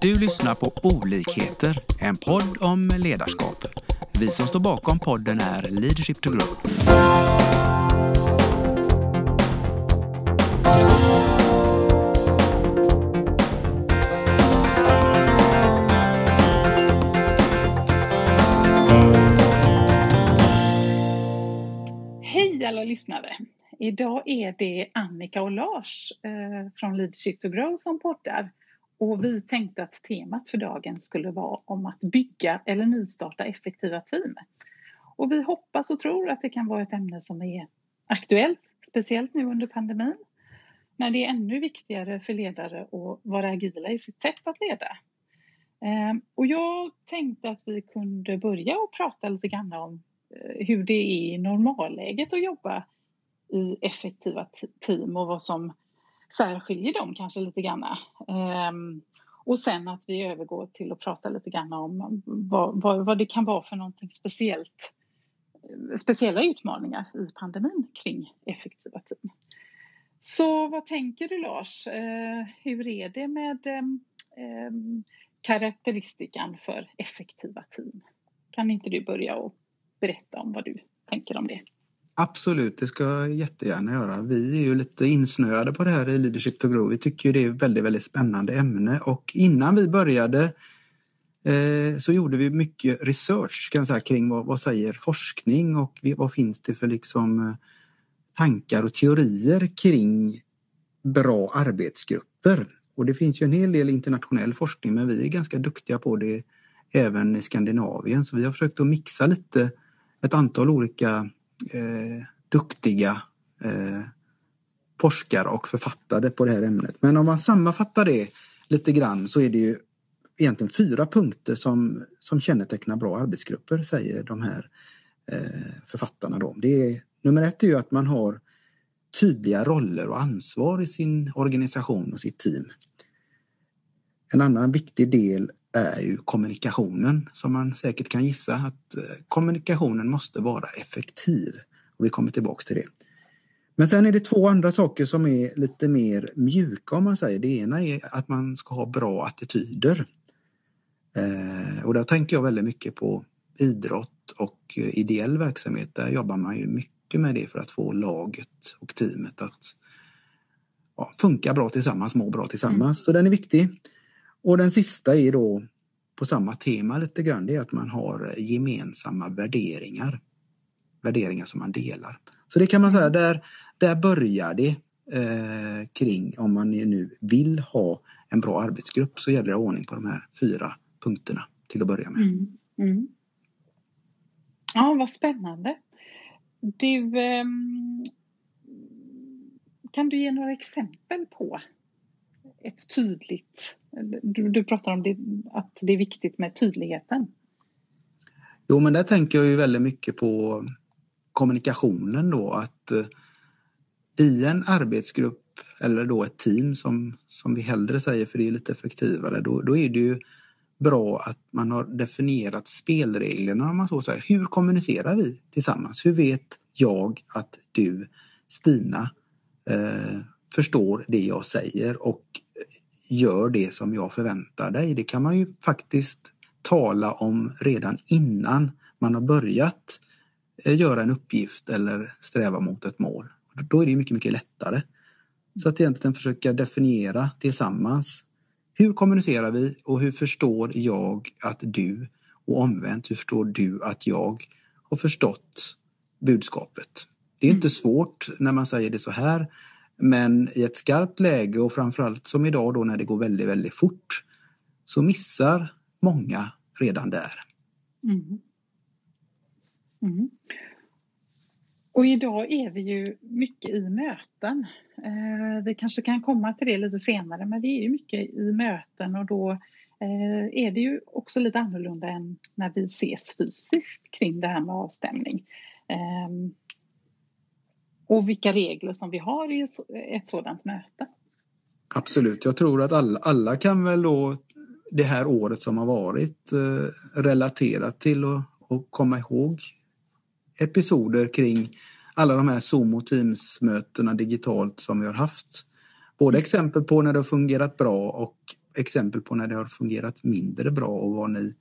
Du lyssnar på Olikheter, en podd om ledarskap. Vi som står bakom podden är Leadership to Grow. Hej alla lyssnare! Idag är det Annika och Lars eh, från Leadership to Grow som poddar. Och vi tänkte att temat för dagen skulle vara om att bygga eller nystarta effektiva team. Och vi hoppas och tror att det kan vara ett ämne som är aktuellt, speciellt nu under pandemin. När det är ännu viktigare för ledare att vara agila i sitt sätt att leda. Ehm, och jag tänkte att vi kunde börja och prata lite grann om eh, hur det är i normalläget att jobba i effektiva team och vad som särskiljer dem kanske lite grann. Um, och sen att vi övergår till att prata lite grann om vad, vad, vad det kan vara för någonting speciellt speciella utmaningar i pandemin kring effektiva team. Så vad tänker du Lars? Uh, hur är det med ehm, ehm, um, karaktäristikan för effektiva team? Kan inte du börja och berätta om vad du tänker om det? Absolut, det ska jag jättegärna göra. Vi är ju lite insnöade på det här i Leadership to Grow. Vi tycker det är ett väldigt, väldigt spännande ämne och innan vi började eh, så gjorde vi mycket research kan säga, kring vad, vad säger forskning och vad finns det för liksom eh, tankar och teorier kring bra arbetsgrupper. Och det finns ju en hel del internationell forskning men vi är ganska duktiga på det även i Skandinavien så vi har försökt att mixa lite ett antal olika eh, duktiga eh, forskare och författare på det här ämnet. Men om man sammanfattar det lite grann så är det ju egentligen fyra punkter som, som kännetecknar bra arbetsgrupper, säger de här eh, författarna. Då. Det är, nummer ett är ju att man har tydliga roller och ansvar i sin organisation och sitt team. En annan viktig del är ju kommunikationen som man säkert kan gissa att eh, kommunikationen måste vara effektiv. Och vi kommer tillbaks till det. Men sen är det två andra saker som är lite mer mjuka om man säger. Det ena är att man ska ha bra attityder. Eh, och där tänker jag väldigt mycket på idrott och ideell verksamhet. Där jobbar man ju mycket med det för att få laget och teamet att ja, funka bra tillsammans, må bra tillsammans. Mm. Så den är viktig. Och den sista är då på samma tema lite grann, det är att man har eh, gemensamma värderingar. Värderingar som man delar. Så det kan man säga, där, där börjar det eh, kring om man nu vill ha en bra arbetsgrupp så gäller det ordning på de här fyra punkterna till att börja med. Mm. Mm. Ja, vad spännande. Du, eh, kan du ge några exempel på ett tydligt... Du, du pratar om det, att det är viktigt med tydligheten. Jo, men där tänker jag ju väldigt mycket på kommunikationen då att eh, i en arbetsgrupp eller då ett team som, som vi hellre säger för det är lite effektivare, då, då är det ju bra att man har definierat spelreglerna om man så säger. Hur kommunicerar vi tillsammans? Hur vet jag att du, Stina, eh, förstår det jag säger och gör det som jag förväntar dig. Det kan man ju faktiskt tala om redan innan man har börjat eh, göra en uppgift eller sträva mot ett mål. Då är det mycket, mycket lättare. Så att egentligen försöka definiera tillsammans. Hur kommunicerar vi och hur förstår jag att du och omvänt, hur förstår du att jag har förstått budskapet? Det är inte mm. svårt när man säger det så här men i ett skarpt läge och framförallt som idag då när det går väldigt, väldigt fort så missar många redan där. Mm. Mm. Och idag är vi ju mycket i möten. Eh, vi kanske kan komma till det lite senare men vi är ju mycket i möten och då eh, är det ju också lite annorlunda än när vi ses fysiskt kring det här med avstämning. Eh, och vilka regler som vi har i ett sådant möte. Absolut, jag tror att alla, alla kan väl då det här året som har varit eh, relaterat till och, och komma ihåg episoder kring alla de här Zoom och Teams-mötena digitalt som vi har haft. Både exempel på när det har fungerat bra och exempel på när det har fungerat mindre bra och vad ni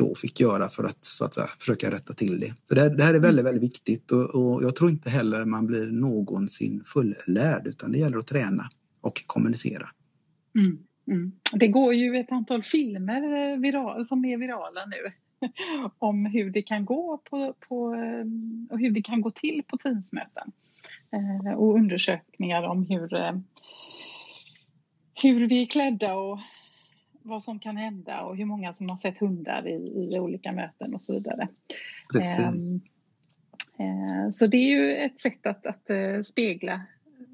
då fick göra för att, så att säga, försöka rätta till det. Så det, här, det här är väldigt, väldigt viktigt och, och, jag tror inte heller man blir någonsin fullärd utan det gäller att träna och kommunicera. Mm, mm. Det går ju ett antal filmer eh, viral, som är virala nu om hur det kan gå på, på, eh, och hur det kan gå till på Teamsmöten. Eh, och undersökningar om hur, hur vi är klädda och vad som kan hända och hur många som har sett hundar i, i olika möten och så vidare. Precis. Eh, så det är ju ett sätt att, att eh, spegla,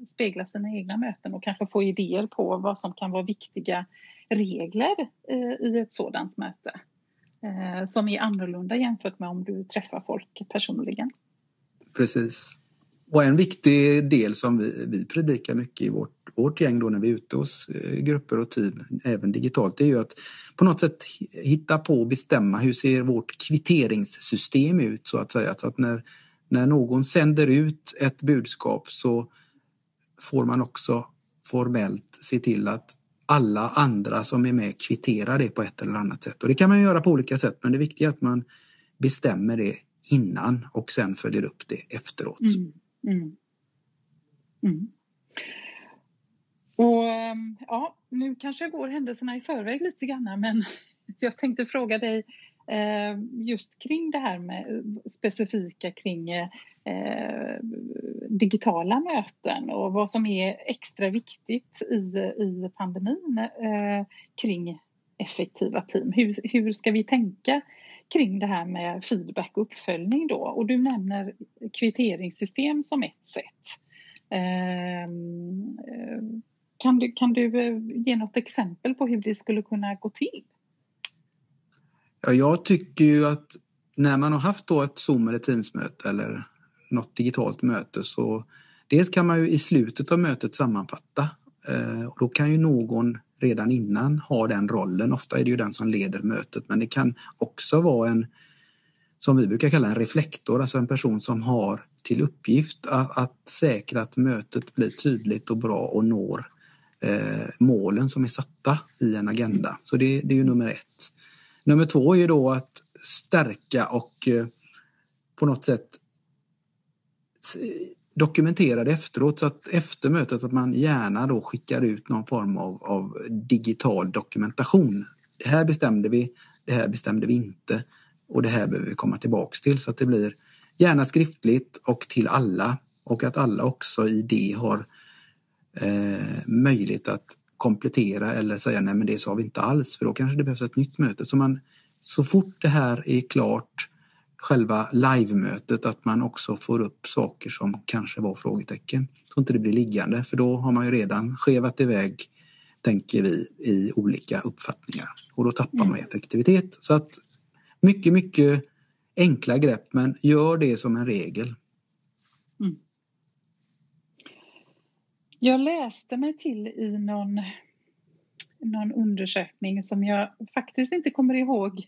spegla sina egna möten och kanske få idéer på vad som kan vara viktiga regler eh, i ett sådant möte. Som är annorlunda jämfört med om du träffar folk personligen. Precis. Och en viktig del som vi, vi predikar mycket i vårt, vårt gäng då när vi är ute hos eh, grupper och team, även digitalt, det är ju att på något sätt hitta på och bestämma hur ser vårt kvitteringssystem ut så att säga. Så att när, när någon sänder ut ett budskap så får man också formellt se till att alla andra som är med kvitterar det på ett eller annat sätt. Och det kan man göra på olika sätt men det viktiga är att man bestämmer det innan och sen följer upp det efteråt. Mm. Mm. Mm. Och ehm, ja, nu kanske jag går händelserna i förväg lite grann men jag tänkte fråga dig ehm, just kring det här med eh, specifika kring eh, digitala möten och vad som är extra viktigt i, i pandemin eh, kring effektiva team. Hur, hur ska vi tänka kring det här med feedback och uppföljning då och du nämner kvitteringssystem som ett sätt. Ehm, eh, kan du, kan du eh, ge något exempel på hur det skulle kunna gå till? Ja, jag tycker ju att när man har haft då ett Zoom eller Teamsmöte eller något digitalt möte så dels kan man ju i slutet av mötet sammanfatta eh, och då kan ju någon redan innan har den rollen. Ofta är det ju den som leder mötet men det kan också vara en, som vi brukar kalla en reflektor, alltså en person som har till uppgift att, att säkra att mötet blir tydligt och bra och når eh, målen som är satta i en agenda. Så det, det är ju nummer ett. Nummer två är ju då att stärka och eh, på något sätt dokumentera det efteråt så att efter mötet att man gärna då skickar ut någon form av, av digital dokumentation. Det här bestämde vi, det här bestämde vi inte och det här behöver vi komma tillbaks till så att det blir gärna skriftligt och till alla och att alla också i det har eh, möjlighet att komplettera eller säga nej men det sa vi inte alls för då kanske det behövs ett nytt möte. Så, man, så fort det här är klart själva livemötet att man också får upp saker som kanske var frågetecken. Så inte det blir liggande för då har man ju redan skevat iväg, tänker vi, i olika uppfattningar och då tappar man mm. effektivitet. Så att mycket, mycket enkla grepp men gör det som en regel. Mm. Jag läste mig till i någon, någon undersökning som jag faktiskt inte kommer ihåg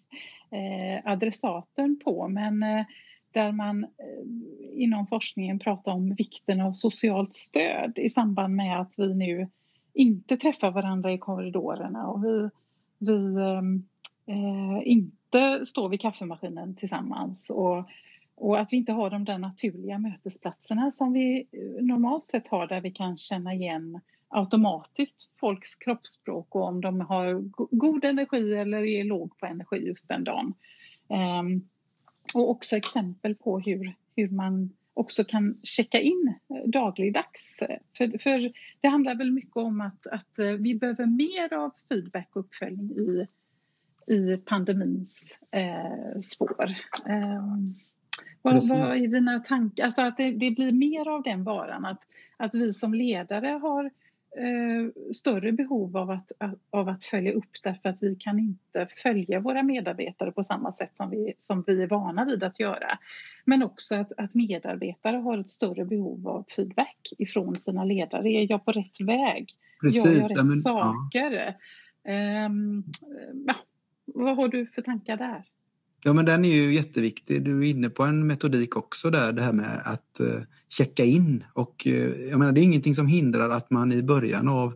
Eh, adressaten på men eh, där man eh, inom forskningen pratar om vikten av socialt stöd i samband med att vi nu inte träffar varandra i korridorerna och vi, vi eh, inte står vid kaffemaskinen tillsammans och, och att vi inte har de där naturliga mötesplatserna som vi normalt sett har där vi kan känna igen automatiskt folks kroppsspråk och om de har god energi eller är låg på energi just den dagen. Um, och också exempel på hur, hur man också kan checka in dagligdags. För, för det handlar väl mycket om att, att vi behöver mer av feedback och uppföljning i, i pandemins eh, spår. Um, vad, vad är dina tankar? Alltså att det, det, blir mer av den varan, att, att vi som ledare har eh, större behov av att, av att följa upp därför att vi kan inte följa våra medarbetare på samma sätt som vi, som vi är vana vid att göra. Men också att, att medarbetare har ett större behov av feedback ifrån sina ledare. Är jag på rätt väg? Precis, Gör jag rätt men, saker? Ja. Um, ja, vad har du för tankar där? Ja, men den är ju jätteviktig. Du är inne på en metodik också där, det här med att eh, checka in. Och eh, jag menar, det är ingenting som hindrar att man i början av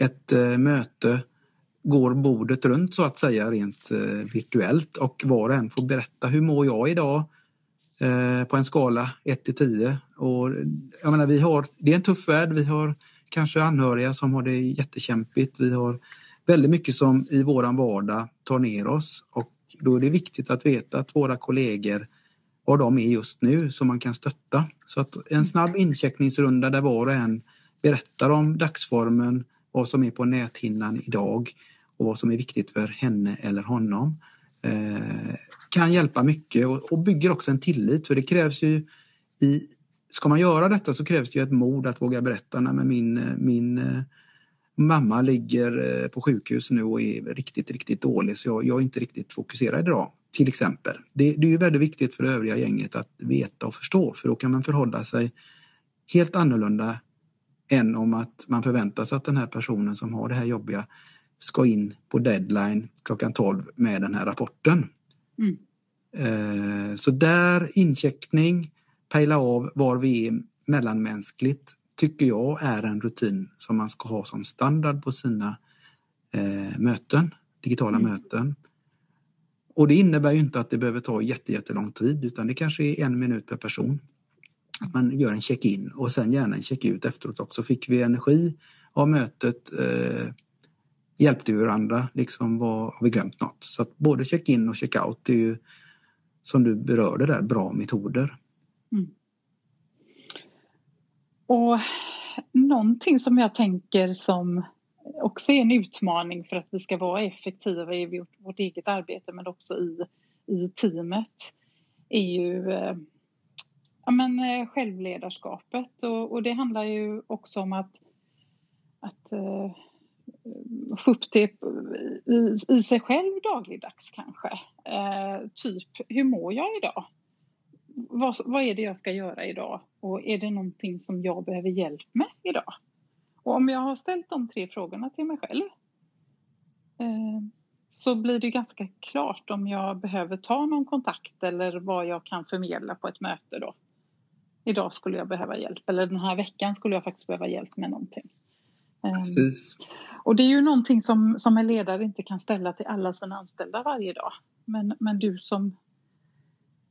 ett eh, möte går bordet runt så att säga rent virtuellt och var och en får berätta hur mår jag idag på en skala 1 till 10. Och jag menar, vi har, det är en tuff värld, vi har kanske anhöriga som har det jättekämpigt. Vi har väldigt mycket som i våran vardag tar ner oss och då är det viktigt att veta att våra kollegor var de är just nu så man kan stötta. Så att en snabb incheckningsrunda där var och en berättar om dagsformen, vad som är på näthinnan idag och vad som är viktigt för henne eller honom eh, kan hjälpa mycket och, och, bygger också en tillit för det krävs ju i Ska man göra detta så krävs det ju ett mod att våga berätta. Nej, men min, eh, min eh, mamma ligger eh, på sjukhus nu och är riktigt, riktigt dålig så jag, jag är inte riktigt fokuserad idag. Till exempel. Det, det är ju väldigt viktigt för det övriga gänget att veta och förstå för då kan man förhålla sig helt annorlunda än om att man förväntar sig att den här personen som har det här jobbiga ska in på deadline klockan 12 med den här rapporten. Mm. Eh, så där incheckning, pejla av var vi är mellanmänskligt tycker jag är en rutin som man ska ha som standard på sina eh, möten, digitala mm. möten. Och det innebär ju inte att det behöver ta jättelång tid utan det kanske är en minut per person. Att man gör en check-in och sen gärna en check-ut efteråt också. Fick vi energi av mötet? Eh, hjälpte vi varandra? Liksom var, har vi glömt något? Så att både check-in och check-out är ju som du berörde där, bra metoder. Mm. Och någonting som jag tänker som också är en utmaning för att vi ska vara effektiva i vårt, vårt eget arbete men också i, i teamet är ju eh, ja, men, eh, självledarskapet och, och, det handlar ju också om att, att uh, få upp det i, i sig själv dagligdags kanske. Uh, typ, hur mår jag idag? Vad, vad är det jag ska göra idag? Och är det någonting som jag behöver hjälp med idag? Och om jag har ställt de tre frågorna till mig själv uh, så blir det ganska klart om jag behöver ta någon kontakt eller vad jag kan förmedla på ett möte då idag skulle jag behöva hjälp eller den här veckan skulle jag faktiskt behöva hjälp med någonting. Ehm, Precis. Och det är ju någonting som, som en ledare inte kan ställa till alla sina anställda varje dag. Men, men du som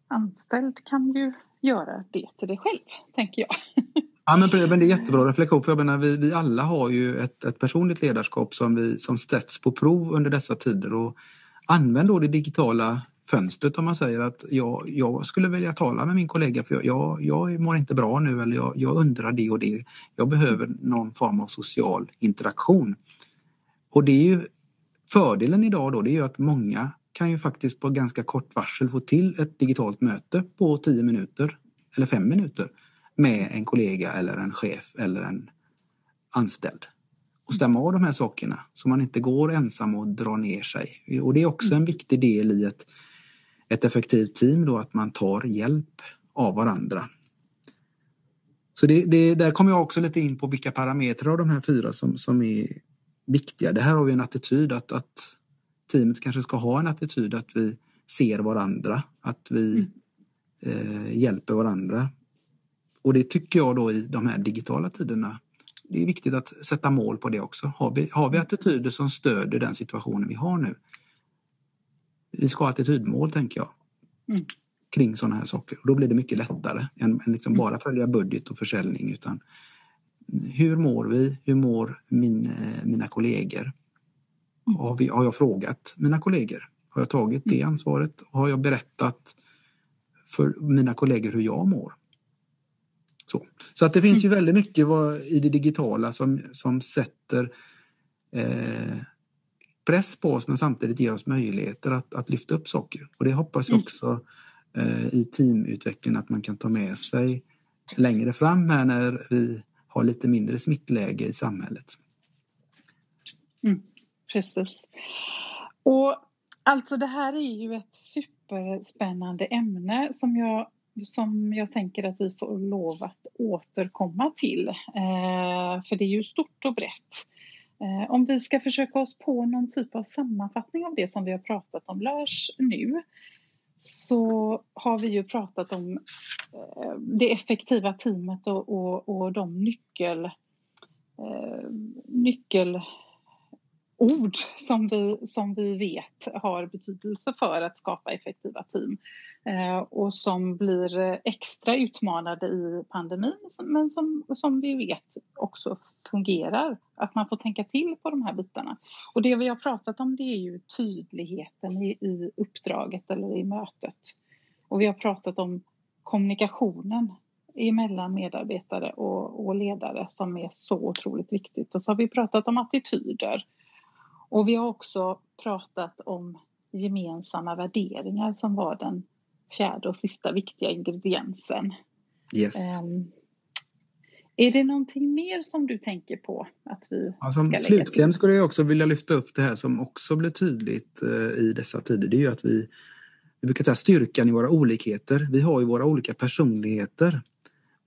anställd kan ju göra det till dig själv, tänker jag. Ja, men, men det är jättebra reflektion. För jag menar, vi, vi alla har ju ett, ett personligt ledarskap som, vi, som sätts på prov under dessa tider. Och använd då det digitala fönstret om man säger att jag, jag skulle vilja tala med min kollega för jag, jag, jag mår inte bra nu eller jag, jag undrar det och det. Jag behöver någon form av social interaktion. Och det är ju fördelen idag då, det är ju att många kan ju faktiskt på ganska kort varsel få till ett digitalt möte på tio minuter eller fem minuter med en kollega eller en chef eller en anställd och stämma av de här sakerna så man inte går ensam och drar ner sig. Och det är också en viktig del i ett ett effektivt team då att man tar hjälp av varandra. Så det, det, där kommer jag också lite in på vilka parametrar av de här fyra som, som är viktiga. Det här har vi en attityd att, att teamet kanske ska ha en attityd att vi ser varandra, att vi mm. eh, hjälper varandra. Och det tycker jag då i de här digitala tiderna, det är viktigt att sätta mål på det också. Har vi, har vi attityder som stöder den situationen vi har nu, vi ska ha attitydmål tänker jag. Mm. Kring sådana här saker. Och då blir det mycket lättare än, än liksom mm. bara följa budget och försäljning. Utan hur mår vi? Hur mår min, eh, mina kollegor? Mm. Har, vi, har jag frågat mina kollegor? Har jag tagit det mm. ansvaret? Har jag berättat för mina kollegor hur jag mår? Så, så att det finns ju mm. väldigt mycket i det digitala som, som sätter eh, press på oss men samtidigt ger oss möjligheter att, att lyfta upp saker. Och det hoppas jag också eh, i teamutvecklingen att man kan ta med sig längre fram här när vi har lite mindre smittläge i samhället. Mm, precis. Och alltså det här är ju ett superspännande ämne som jag som jag tänker att vi får lov att återkomma till. Eh, för det är ju stort och brett. Eh, om vi ska försöka oss på någon typ av sammanfattning av det som vi har pratat om Lars nu så har vi ju pratat om eh, det effektiva teamet och, och, och de nyckel, eh, ord som vi, som vi vet har betydelse för att skapa effektiva team eh, och som blir extra utmanade i pandemin men som, som vi vet också fungerar. Att man får tänka till på de här bitarna. Och det vi har pratat om det är ju tydligheten i, i uppdraget eller i mötet. Och vi har pratat om kommunikationen emellan medarbetare och, och ledare som är så otroligt viktigt. Och så har vi pratat om attityder. Och vi har också pratat om gemensamma värderingar som var den fjärde och sista viktiga ingrediensen. Yes. Um, är det någonting mer som du tänker på att vi ja, som ska lägga slutkläm till? skulle jag också vilja lyfta upp det här som också blir tydligt eh, i dessa tider. Det är ju att vi, vi brukar säga styrkan i våra olikheter. Vi har ju våra olika personligheter.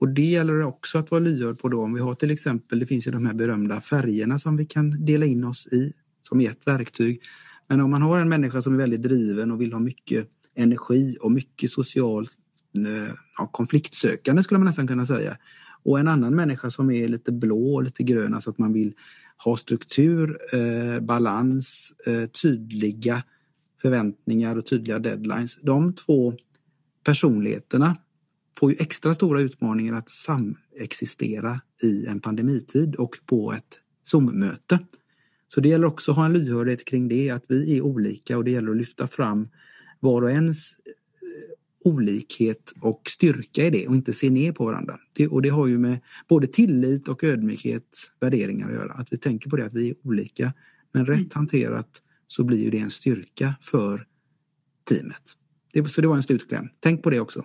Och det gäller också att vara lyhörd på då om vi har till exempel, det finns ju de här berömda färgerna som vi kan dela in oss i som ett verktyg. Men om man har en människa som är väldigt driven och vill ha mycket energi och mycket socialt eh, ja, konfliktsökande skulle man nästan kunna säga. Och en annan människa som är lite blå och lite grön, alltså att man vill ha struktur, eh, balans, eh, tydliga förväntningar och tydliga deadlines. De två personligheterna får ju extra stora utmaningar att samexistera i en pandemitid och på ett Zoom-möte. Så det gäller också att ha en lyhördhet kring det, att vi är olika och det gäller att lyfta fram var och ens eh, olikhet och styrka i det och inte se ner på varandra. Det, och det har ju med både tillit och ödmjukhet, värderingar att göra. Att vi tänker på det att vi är olika. Men rätt mm. hanterat så blir ju det en styrka för teamet. Det, så det var en slutkläm. Tänk på det också.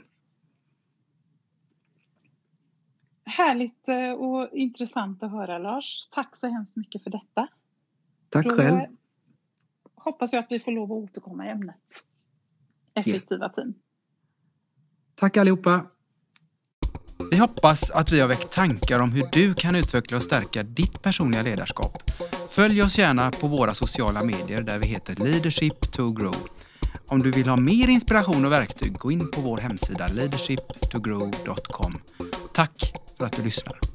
Härligt eh, och intressant att höra Lars. Tack så hemskt mycket för detta. Tack Då själv. hoppas jag att vi får lov att återkomma i ämnet. Effektiva yes. team. Tack allihopa. Vi hoppas att vi har väckt tankar om hur du kan utveckla och stärka ditt personliga ledarskap. Följ oss gärna på våra sociala medier där vi heter Leadership to Grow. Om du vill ha mer inspiration och verktyg, gå in på vår hemsida leadershiptogrow.com. Tack för att du lyssnar.